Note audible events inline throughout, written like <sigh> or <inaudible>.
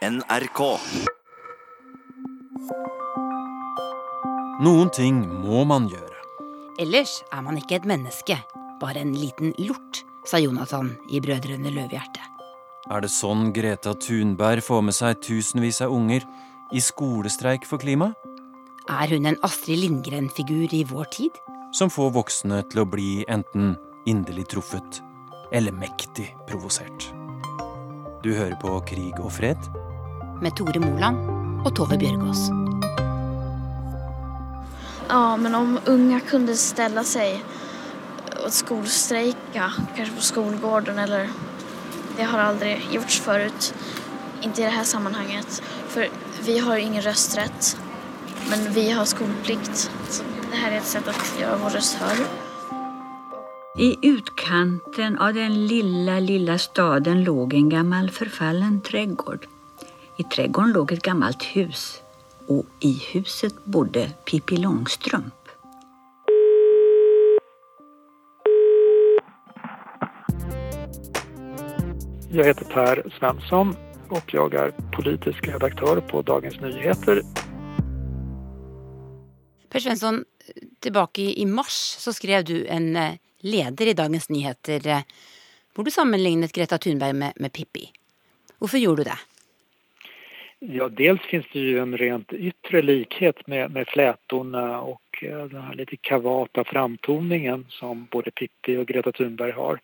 NRK. Noen ting må man gjøre. Ellers er man ikke et menneske, bare en liten lort, sa Jonathan i Brødrene Løvehjerte. Er det sånn Greta Thunberg får med seg tusenvis av unger i skolestreik for klima? Er hun en Astrid Lindgren-figur i vår tid? Som får voksne til å bli enten inderlig truffet eller mektig provosert. Du hører på Krig og fred. Med Tore Moland og Tove Bjørgaas. Ja, men om unga kunde stelle seg og skolstrejka, kanskje på skolgården eller... Det har aldri gjorts før. Ikke i det sammenhenget. For För vi har ingen rösträtt. Men vi har skolplikt. Så det här är ett sätt att göra vår röst hörd. I utkanten av den lilla, lilla staden låg en gammal förfallen trädgård. I trädgården låg ett gammalt hus och i huset bodde Pippi Långstrump. Jag heter Per Svensson och jag är politisk redaktör på Dagens Nyheter. Per Svensson, tilbake i mars så skrev du en eh, leder i Dagens Nyheter eh, hvor du sammenlignet Greta Thunberg med, med Pippi. Hvorfor gjorde du det? Ja, dels finns det ju en rent yttre likhet med, med flätorna och eh, den här lite kavata framtoningen som både Pippi och Greta Thunberg har.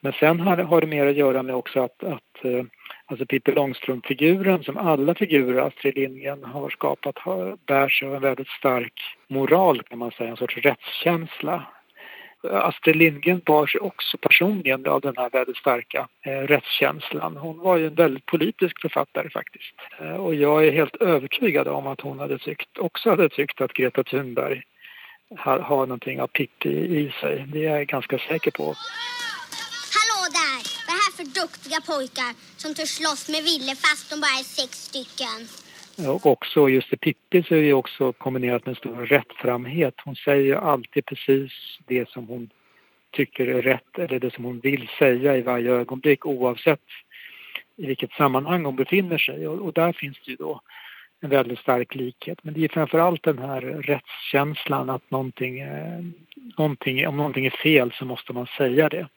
Men sen har, har det mer att göra med också att, att eh, alltså Pippi Långstrump-figuren som alla figurer Astrid Lindgren har skapat har, bär sig av en väldigt stark moral kan man säga, en sorts rättskänsla. Astrid Lindgren bar sig också personligen av den här väldigt starka eh, rättskänslan. Hon var ju en väldigt politisk författare faktiskt. Eh, och jag är helt övertygad om att hon hade tyckt, också hade tyckt att Greta Thunberg har, har någonting av Pippi i sig. Det är jag ganska säker på. Hallå där! Vad är det här för duktiga pojkar som törs slåss med Ville fast de bara är sex stycken? Och också just i Pippi så är det också kombinerat med en stor rättframhet. Hon säger alltid precis det som hon tycker är rätt eller det som hon vill säga i varje ögonblick oavsett i vilket sammanhang hon befinner sig. Och, och där finns det ju då en väldigt stark likhet. Men det är framförallt den här rättskänslan att någonting, eh, någonting, om någonting är fel så måste man säga det.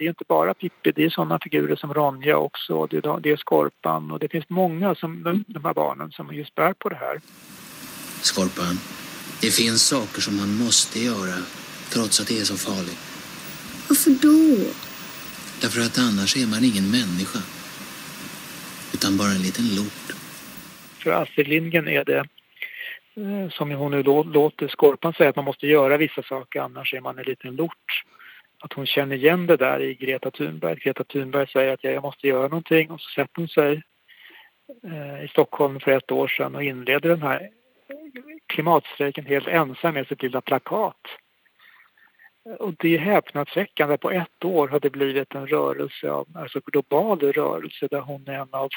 Det är inte bara Pippi, det är sådana figurer som Ronja också, det är, det är Skorpan och det finns många som, de här barnen som just bär på det här. Skorpan, det finns saker som man måste göra trots att det är så farligt. Varför då? Därför att annars är man ingen människa. Utan bara en liten lort. För Astrid Lindgren är det, eh, som hon nu låter Skorpan säga, att man måste göra vissa saker annars är man en liten lort. Att hon känner igen det där i Greta Thunberg. Greta Thunberg säger att ja, jag måste göra någonting och så sätter hon sig eh, i Stockholm för ett år sedan och inleder den här klimatstrejken helt ensam med sitt lilla plakat. Och det är häpnadsväckande. På ett år har det blivit en rörelse, av, alltså global rörelse där hon är en av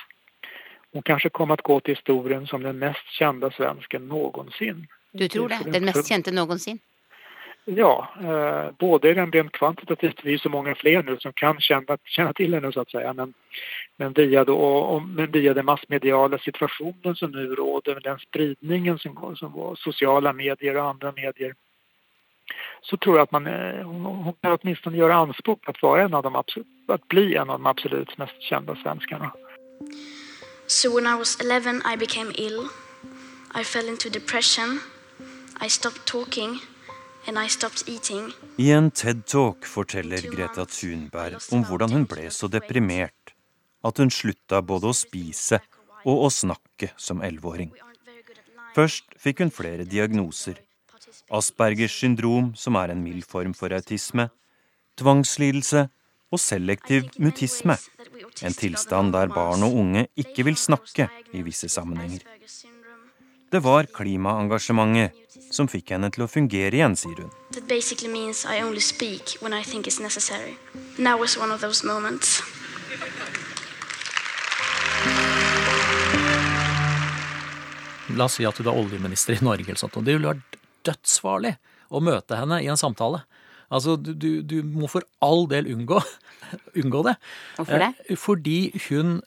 hon kanske kommer att gå till historien som den mest kända svensken någonsin. Du tror det? Den mest kjente noensinne? Ja, eh, både den rent kvantitativt, det är så många fler nu som kan känna, känna till henne så att säga, men, men, via då, men via den massmediala situationen som nu råder, den spridningen som, som var sociala medier och andra medier, så tror jag att man, eh, hon, hon kan åtminstone göra anspråk på att vara en av de att bli en av de absolut mest kända svenskarna. So when I was 11 I became ill. I fell into depression. I stopped talking I en TED-talk forteller Greta Thunberg om hvordan hun ble så deprimert at hun slutta både å spise og å snakke som elleveåring. Først fikk hun flere diagnoser. Aspergers syndrom, som er en mild form for autisme, tvangslidelse og selektiv mutisme, en tilstand der barn og unge ikke vil snakke i visse sammenhenger. Det var klimaengasjementet som fikk henne til å fungere igjen, sier hun. That basically means I only speak when I think it's necessary. Now was one of those moments. La oss si at du er oljeminister i Norge, eller sånt, og det ville vært dødsfarlig å møte henne i en samtale. Altså, du, du, du må for all del unngå, unngå det. Hvorfor det? Eh, Fordi hun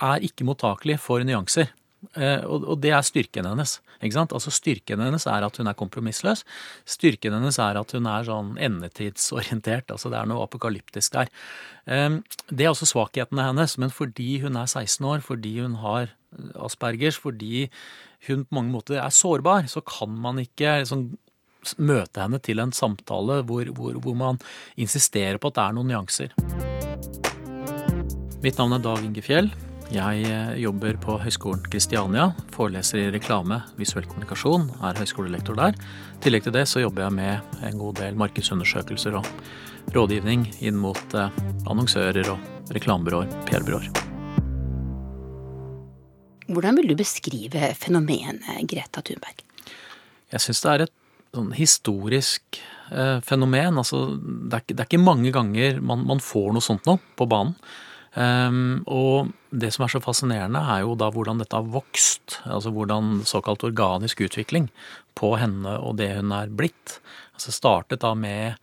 er ikke mottakelig for nyanser. Eh, og, det er styrken hennes. ikke sant? Altså Styrken hennes er at hun er kompromissløs. Styrken hennes er at hun er sånn endetidsorientert. altså Det er noe apokalyptisk der. Eh, det er også svakhetene hennes, men fordi hun er 16 år, fordi hun har aspergers, fordi hun på mange måter er sårbar, så kan man ikke liksom, møte henne til en samtale hvor, hvor, hvor man insisterer på at det er noen nyanser. Mitt navn er Dag Inge Fjell. Jeg eh, jobber på Høgskolen Kristiania, foreleser i reklame, visuell kommunikasjon, er høyskolelektor der. I tillegg til det så jobber jeg med en god del markedsundersøkelser og rådgivning inn mot eh, annonsører og reklamebyråer, PR-byråer. Hvordan vil du beskrive fenomenet Greta Thunberg? Jeg syns det er et sånn historisk eh, fenomen. Altså, det, er, det, er, ikke mange ganger man, man får noe sånt nå på banen. Um, og det som er så fascinerende, er jo da hvordan dette har vokst. Altså hvordan såkalt organisk utvikling på henne og det hun er blitt. Altså startet da med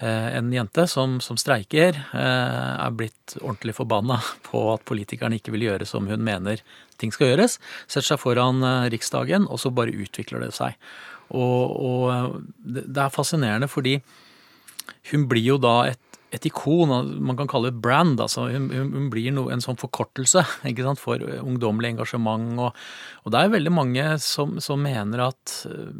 eh, en jente som, som streiker, eh, er blitt ordentlig forbanna <laughs> på at politikerne ikke vil gjøre som hun mener ting skal gjøres. Setter seg foran eh, Riksdagen, og så bare utvikler det seg. Og, og det er fascinerende fordi hun blir jo da et et ikon, man kan kalle det brand. altså Hun, hun blir no, en sånn forkortelse ikke sant, for ungdommelig engasjement. Og, og, det er veldig mange som, som, mener at eh,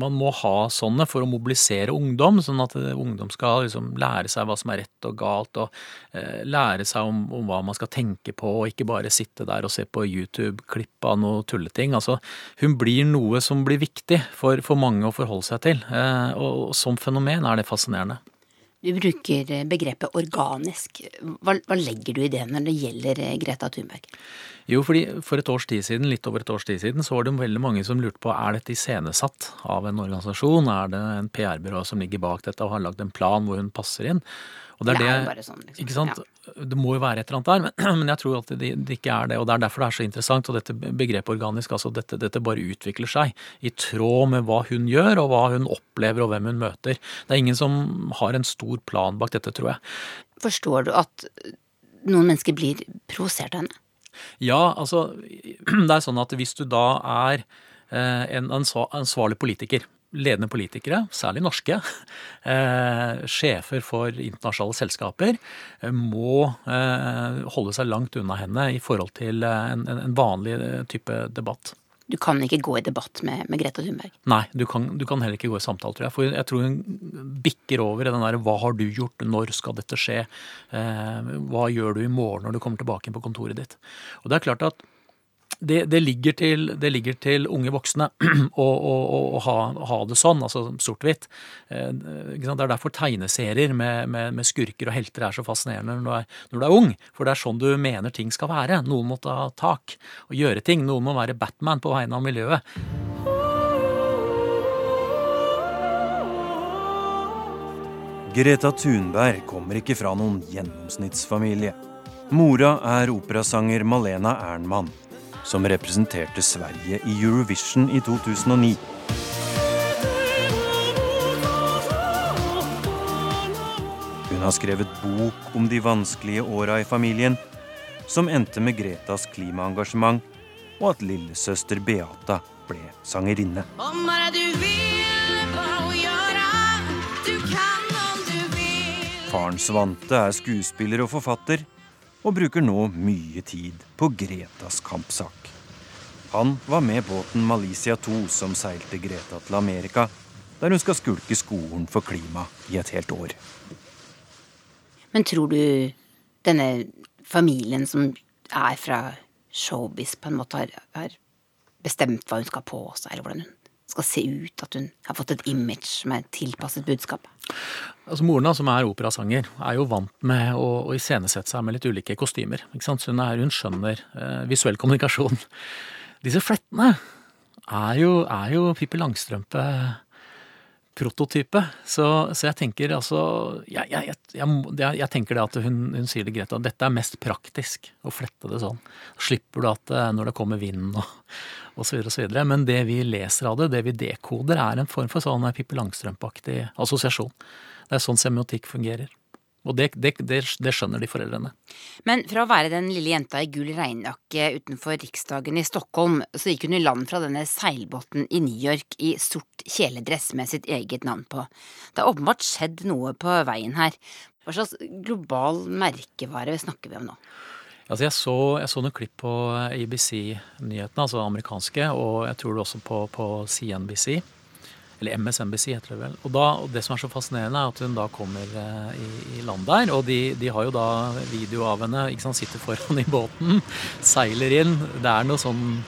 man må ha sånne for å mobilisere ungdom, sånn at eh, ungdom skal liksom lære seg hva som er rett og galt, og eh, lære seg om, om, hva man skal tenke på, og ikke bare sitte der og se på YouTube-klipp av noe tulleting. altså Hun blir noe som blir viktig for, for mange å forholde seg til, eh, og, og som fenomen er det fascinerende. Du bruker eh, begrepet organisk. Hva, hva, legger du i det når det gjelder eh, Greta Thunberg? Jo, fordi For et års tid siden, litt over et års tid siden så var det veldig mange som lurte på er dette iscenesatt av en organisasjon. Er det en PR-byrå som ligger bak dette og har lagd en plan hvor hun passer inn? Og det, er det, er bare sånn, liksom. ikke sant? Ja. det må jo være et eller annet der, men, <clears throat> men jeg tror at det, det, ikke er det. Og det er derfor det er så interessant. Og dette begrepet organisk, altså dette, dette, bare utvikler seg i tråd med hva hun gjør, og hva hun opplever, og hvem hun møter. Det er ingen som har en stor plan bak dette, tror jeg. Forstår du at noen mennesker blir provosert av henne? Ja, altså <clears throat> det er sånn at hvis du da er eh, en ansvarlig politiker ledende politikere, særlig norske, <laughs> eh, sjefer for internasjonale selskaper, eh, må holde seg langt unna henne i forhold til en, vanlig type debatt. Du kan ikke gå i debatt med, med Greta Thunberg? Nei, du kan, du kan, heller ikke gå i samtale, tror jeg. For jeg tror hun bikker over i den derre hva har du gjort, når skal dette skje, eh, hva gjør du i morgen når du kommer tilbake inn på kontoret ditt. Og det er klart at det, det, ligger til, det, ligger til, unge voksne <clears throat> å, ha, ha, det sånn, altså sort-hvitt. Eh, det er derfor tegneserier med, med, med, skurker og helter er så fascinerende når du, er, når du, er, ung. For det er sånn du mener ting skal være. Noen må ta tak og gjøre ting. Noen må være Batman på vegne av miljøet. Greta Thunberg kommer ikke fra noen gjennomsnittsfamilie. Mora er operasanger Malena Ernmann som representerte Sverige i Eurovision i 2009. Hun har skrevet bok om de vanskelige åra i familien, som endte med Gretas klimaengasjement, og at lillesøster Beata ble sangerinne. Faren Svante er skuespiller og forfatter, og bruker nå mye tid på Gretas kampsak. Han var med båten Malicia 2 som seilte Greta til Amerika, der hun skal skulke skolen for klima i et helt år. Men tror du denne familien som er fra showbiz, på en måte har, har bestemt hva hun skal på seg, eller hvordan hun skal se ut, at hun har fått et image som er tilpasset budskapet? Altså Moren, som er operasanger, er jo vant med å, å iscenesette seg med litt ulike kostymer. Hun, er, hun, skjønner eh, visuell kommunikasjon. Disse flettene er jo, er jo Pippi Langstrømpe prototype. Så, så, jeg tenker altså jeg, jeg, jeg, jeg, tenker det at hun, hun sier det greit, at dette er mest praktisk å flette det sånn. Slipper du at eh, når det kommer vind og osv. osv. Men det vi leser av det, det vi dekoder, er en form for sånn Pippi Langstrømpe-aktig assosiasjon. Det er sånn semiotikk fungerer. Og det, det, det, det, skjønner de foreldrene. Men fra å være den lille jenta i gul regnjakke utenfor Riksdagen i Stockholm, så gikk hun i land fra denne seilbåten i New York i sort kjeledress med sitt eget navn på. Det har åpenbart skjedd noe på veien her. Hva slags global merkevare snakker vi om nå? Altså jeg, så, jeg så noen klipp på ABC-nyhetene, altså amerikanske, og jeg tror det også på, på CNBC. Eller MSNBC heter det vel. Og, da, og det som er så fascinerende, er at hun da kommer eh, i, i, land der. Og de, de, har jo da video av henne. ikke sant, Sitter foran i båten, seiler inn. Det er noe sånn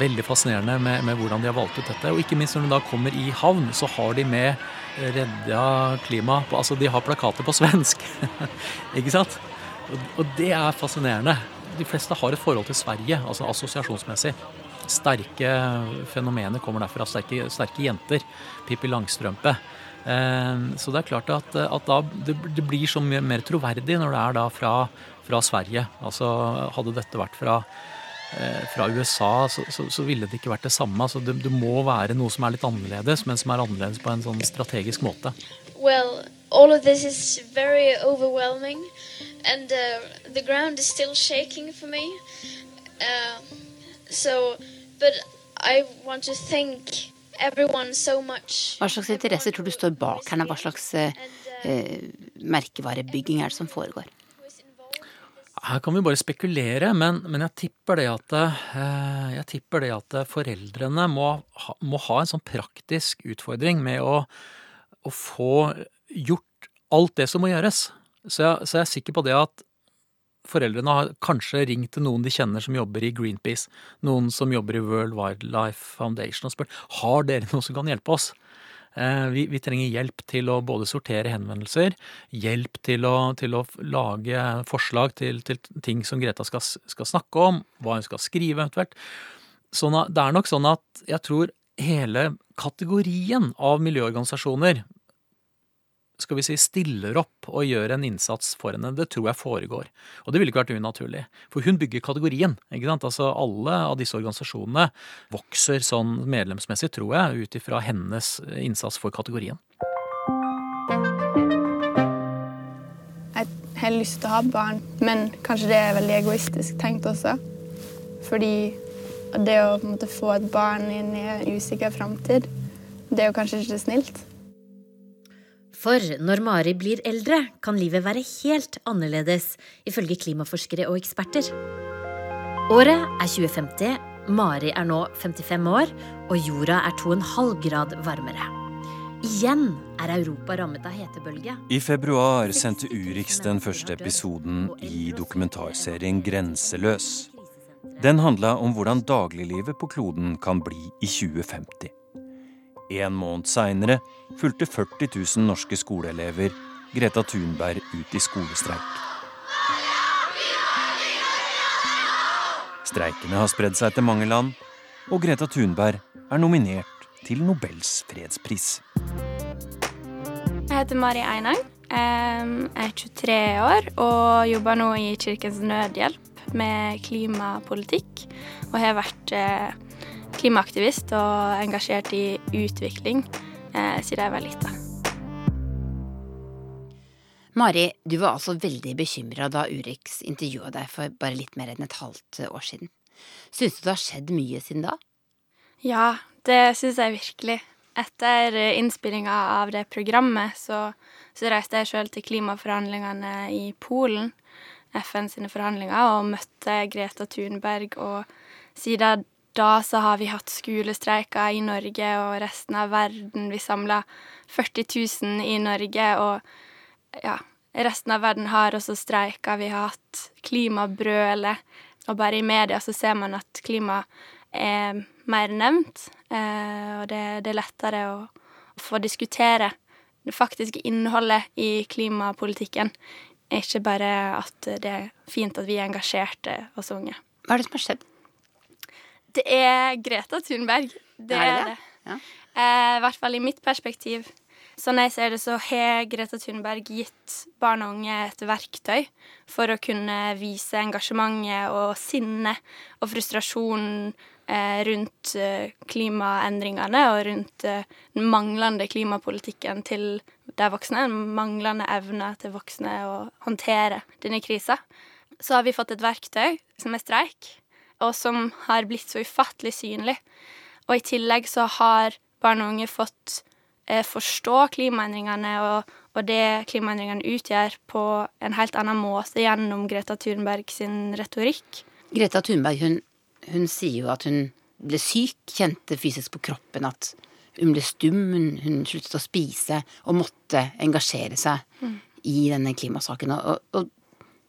veldig fascinerende med, med, hvordan de har valgt ut dette. Og ikke minst når hun da kommer i havn, så har de med redda klima Altså, de har plakater på svensk. <laughs> ikke sant? Og, det er fascinerende. De fleste har et forhold til Sverige, altså assosiasjonsmessig sterke fenomener kommer derfra. Sterke, sterke jenter. Pippi Langstrømpe. Eh, så det er klart at, at da, det, blir så mye mer troverdig når det er da fra, fra Sverige. Altså Hadde dette vært fra, eh, fra USA, så, så, så, ville det ikke vært det samme. Altså, det, det, må være noe som er litt annerledes, men som er annerledes på en sånn strategisk måte. Well, all of this is very overwhelming, and uh, the ground is still shaking for me. Uh, so But I want to thank everyone so much. Hva slags interesser tror du står bak henne? Hva slags eh, eh, merkevarebygging er det som foregår? Her kan vi bare spekulere, men, men jeg, tipper at, eh, jeg, tipper det at, foreldrene må ha, må ha, en sånn praktisk utfordring med å, å, få gjort alt det som må gjøres. Så jeg, så jeg er sikker på det at foreldrene har kanskje ringt til noen de kjenner som jobber i Greenpeace, noen som jobber i World Wildlife Foundation og spurt har dere noe som kan hjelpe oss. Eh, vi, vi, trenger hjelp til å både sortere henvendelser, hjelp til å, til å lage forslag til, til, ting som Greta skal, skal, snakke om, hva hun skal skrive eventuelt. Sånn at, det er nok sånn at jeg tror hele kategorien av miljøorganisasjoner skal vi si, stiller opp og gjør en innsats for henne. Det tror jeg foregår. Og det ville ikke vært unaturlig. For hun bygger kategorien. ikke sant? Altså Alle av disse organisasjonene vokser sånn medlemsmessig, tror jeg, ut ifra hennes innsats for kategorien. Jeg har lyst til å ha barn, men kanskje det er veldig egoistisk tenkt også. Fordi det å måtte få et barn inn i en usikker framtid, det er jo kanskje ikke snilt. For når Mari blir eldre, kan livet være helt annerledes, ifølge klimaforskere og eksperter. Året er 2050, Mari er nå 55 år, og jorda er 2,5 grad varmere. Igjen er Europa rammet av hetebølge. I februar sendte Urix den første episoden i dokumentarserien Grenseløs. Den handla om hvordan dagliglivet på kloden kan bli i 2050. En måned seinere fulgte 40 000 norske skoleelever Greta Thunberg ut i skolestreik. Streikene har spredd seg til mange land, og Greta Thunberg er nominert til Nobels fredspris. Jeg heter Mari Einang. Jeg er 23 år og jobber nå i Kirkens Nødhjelp med klimapolitikk. Og har vært eh, klimaaktivist og engasjert i utvikling eh, siden jeg var lita. Mari, du var altså veldig bekymra da Urix intervjua deg for bare litt mer enn et halvt år siden. Syns du det har skjedd mye siden da? Ja, det syns jeg virkelig. Etter innspillinga av det programmet så, så reiste jeg sjøl til klimaforhandlingene i Polen, FN sine forhandlinger, og møtte Greta Thunberg. Og siden da så har vi hatt skolestreiker i Norge og resten av verden. Vi samla 40 000 i Norge, og ja, resten av verden har også streika. Vi har hatt klimabrølet, og bare i media så ser man at klima er mer nevnt. Eh, og det, det, er lettere å, få diskutere det faktiske innholdet i klimapolitikken. Ikke bare at det er fint at vi er engasjerte oss unge. Hva er det som har skjedd? Det er Greta Thunberg. Det er det. det. Ja. Eh, I hvert fall i mitt perspektiv Sånn jeg ser det, så har Greta Thunberg gitt barn og unge et verktøy for å kunne vise engasjementet og sinnet og frustrasjonen eh, rundt eh, klimaendringene og rundt eh, den manglende klimapolitikken til de voksne. Den manglende evne til voksne å håndtere denne krisa. Så har vi fått et verktøy som er streik, og som har blitt så ufattelig synlig. Og i tillegg så har barn og unge fått Eh, forstå klimaendringene og, og, det klimaendringene utgjør, på en helt annen måte gjennom Greta Thunberg sin retorikk. Greta Thunberg hun, hun sier jo at hun ble syk, kjente fysisk på kroppen at hun ble stum, hun, hun sluttet å spise og måtte engasjere seg mm. i denne klimasaken. Og, og,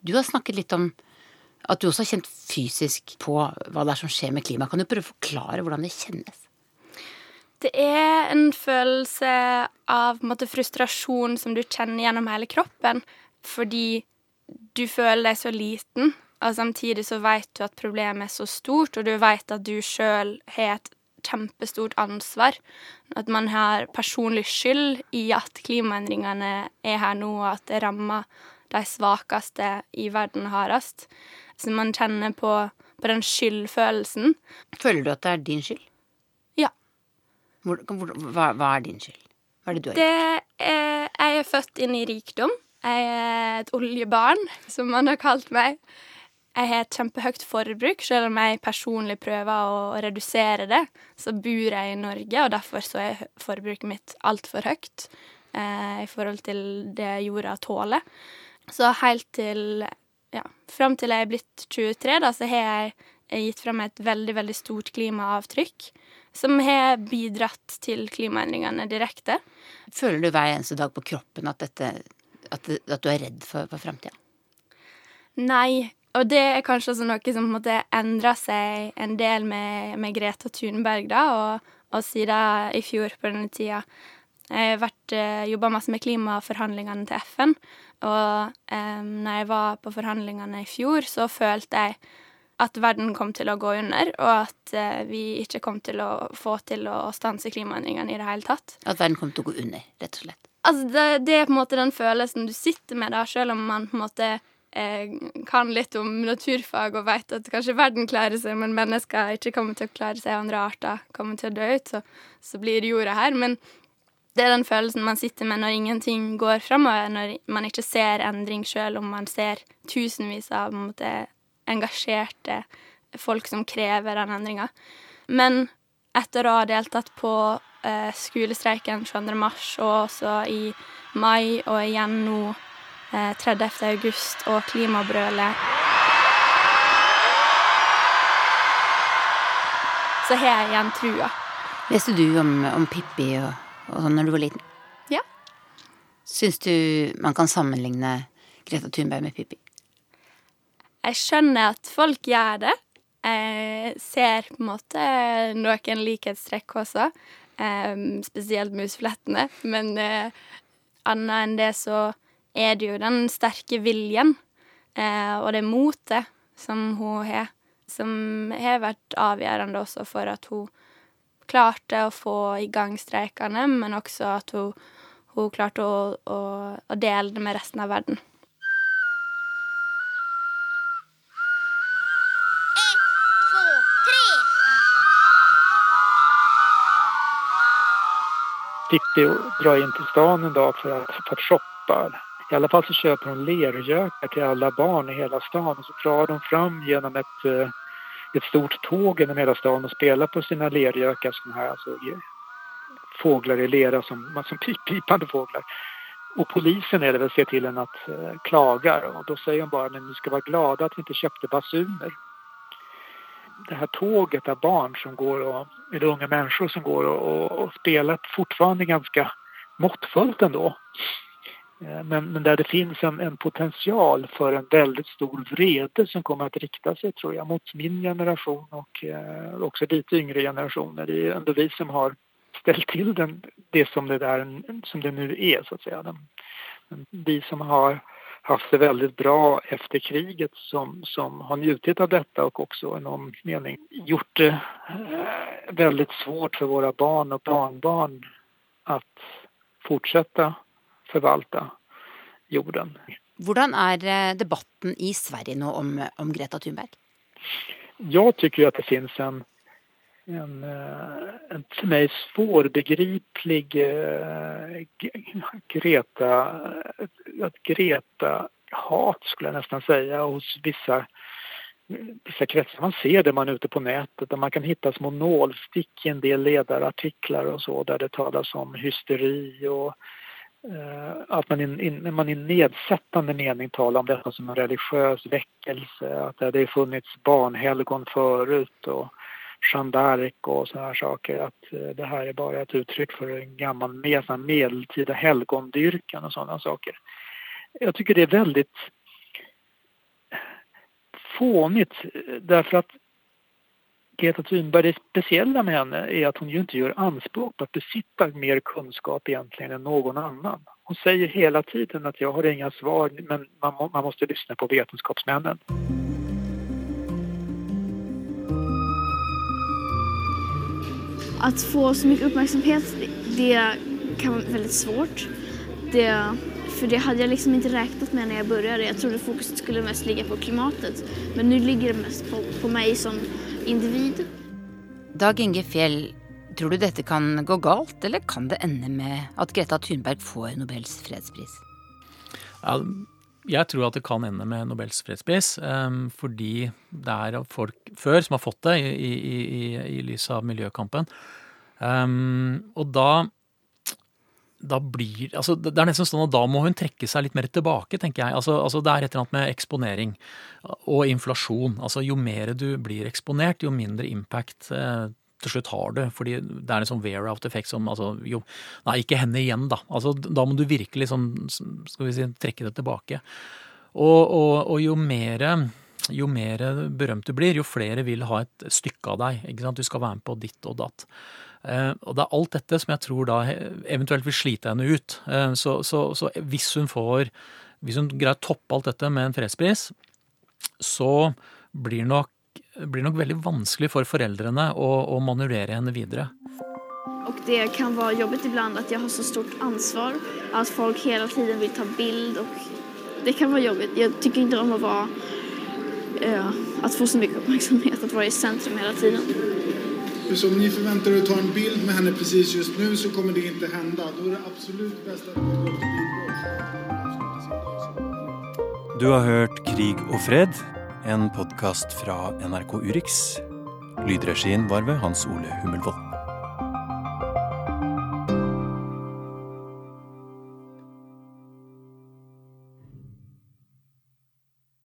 du har snakket litt om at du også har kjent fysisk på hva det er som skjer med klimaet. Kan du prøve å forklare hvordan det kjennes? Det er en følelse av en måte, frustrasjon som du kjenner gjennom hele kroppen, fordi du føler deg så liten, og samtidig så vet du at problemet er så stort, og du vet at du sjøl har et kjempestort ansvar. At man har personlig skyld i at klimaendringene er her nå, og at det rammer de svakeste i verden hardest. Så man kjenner på, på den skyldfølelsen. Føler du at det er din skyld? Hvor, hvor, hva, hva, er din skyld? Hva er det du har det gjort? Er, jeg er født inn i rikdom. Jeg er et oljebarn, som man har kalt meg. Jeg har et kjempehøyt forbruk, selv om jeg personlig prøver å redusere det. Så bor jeg i Norge, og derfor så er forbruket mitt altfor høyt eh, i forhold til det jorda tåler. Så helt til ja, fram til jeg er blitt 23, da, så har jeg gitt frem et veldig, veldig stort klimaavtrykk som har bidratt til klimaendringene direkte. Føler du hver eneste dag på kroppen at, dette, at, at du er redd for, for framtida? Nei, og det er kanskje også noe som måtte endre seg en del med, med Greta Thunberg, da, og, og, siden i fjor på denne tida. Jeg har eh, jobba masse med klimaforhandlingene til FN, og eh, når jeg var på forhandlingene i fjor, så følte jeg at verden kom til å gå under, og at eh, vi ikke kom til å få til å stanse klimaendringene i det hele tatt. At verden kom til å gå under, rett og slett? Altså, det, det, er på en måte den følelsen du sitter med, da, selv om man på en måte eh, kan litt om naturfag og vet at kanskje verden klarer seg, men mennesker ikke kommer til å klare seg, andre arter kommer til å dø ut, så, så blir jorda her. Men det er den følelsen man sitter med når ingenting går framover, når man ikke ser endring sjøl om man ser tusenvis av en måte, engasjerte folk som krever den endringa. Men etter å ha deltatt på eh, skolestreiken 22. mars, og også i mai og igjen nå eh, 30. august og klimabrølet Så har jeg igjen trua. Leste du om, om Pippi og, når du var liten? Ja. Syns du man kan sammenligne Greta Thunberg med Pippi? Jeg skjønner at folk gjør det. Jeg ser på en måte noen likhetstrekk også, um, spesielt musflettene. Men uh, annet enn det så er det jo den sterke viljen uh, og det motet som hun har, som har vært avgjørende også for at hun klarte å få i gang streikene, men også at hun, hun klarte å, å, å dele det med resten av verden. Pippi dra in till stan en dag för att, för att shoppa. I alla fall så köper hon lergökar till alla barn i hela stan och så drar de fram genom ett, eh, ett stort tåg genom hela stan och spela på sina lergökar såna här alltså fåglar i lera som, som pip, pipande fåglar. Och polisen är det väl ser till en att eh, klagar och då säger hon bara men ni ska vara glada att vi inte köpte basuner det här tåget av barn som går och, eller unga människor som går och, och spelar fortfarande ganska måttfullt ändå. Eh, men, men där det finns en, en, potential för en väldigt stor vrede som kommer att rikta sig tror jag mot min generation och eh, också lite yngre generationer. Det är ändå vi som har ställt till den, det som det, där, som det nu är så att säga. Vi som har haft det väldigt bra efter kriget som, som har njutit av detta och också i någon mening gjort det eh, väldigt svårt för våra barn och barnbarn att fortsette forvalte jorden. Hvordan er eh, debatten i Sverige nå om, om Greta Thunberg? Jeg syns at det finnes en, en, eh, en for meg svårbegriplig uh, Greta et Greta-hat, skulle jeg nesten si, hos visse vissa kretsar. Man ser det man är ute på nätet där man kan hitta små nålstick i en del ledarartiklar och så där det talas om hysteri och eh, att man i, in, man i nedsättande mening talar om detta som en religiös väckelse, att det har funnits barnhelgon förut och Jeanne d'Arc och sådana här saker, att eh, det här är bara ett uttryck för en gammal medeltida helgondyrkan och sådana saker. Jag tycker det är väldigt fånigt därför att Greta Thunberg, det speciella med henne er at hun jo ikke gjør anspråk på å besitte mer kunnskap egentlig enn noen annen. Hun sier hele tiden at 'jeg har inga svar men man, man måtte lyssna på vitenskapsmennene'. Å få så mye oppmerksomhet, det kan være veldig. Det för det hade jag liksom inte räknat med när jag började. Jag trodde fokuset skulle mest ligga på klimatet. Men nu ligger det mest på, på mig som individ. Dag Inge Fjell, tror du dette kan gå galt, eller kan det ende med at Greta Thunberg får Nobels fredspris? Ja, jeg tror at det kan ende med Nobels fredspris, um, fordi det er folk før som har fått det i, i, i, i lys av miljøkampen. Um, og da da blir altså Det er nesten sånn at da må hun trekke seg litt mer tilbake, tenker jeg. Altså, altså Det er et eller annet med eksponering og inflasjon. Altså Jo mer du blir eksponert, jo mindre impact eh, til slutt har du. Fordi det er en sånn wear-out effekt som altså, jo, Nei, ikke henne igjen, da. Altså Da må du virkelig sånn, skal vi si, trekke det tilbake. Og, og, og jo mer jo mer berømt du blir, jo flere vil ha et stykke av deg. ikke sant? Du skal være med på ditt og datt. Eh, og det er alt dette som jeg tror da eventuelt vil slite henne ut. Eh, så, så, så hvis hun får Hvis hun greier å toppe alt dette med en fredspris, så blir nok blir nok veldig vanskelig for foreldrene å, å manøvrere henne videre. Og det kan være jobbigt iblant at jeg har så stort ansvar. At folk hele tiden vil ta bild. Og det kan være jobbigt. Jeg syns ikke om å være uh, få så mye oppmerksomhet. Å være i sentrum hele tiden. För om ni förväntar er att ta en bild med henne precis just nu så kommer det inte hända. Då är det absolut bäst att gå upp Du har hørt Krig og fred, en podkast fra NRK Urix. Lydregien var ved Hans Ole Hummelvold.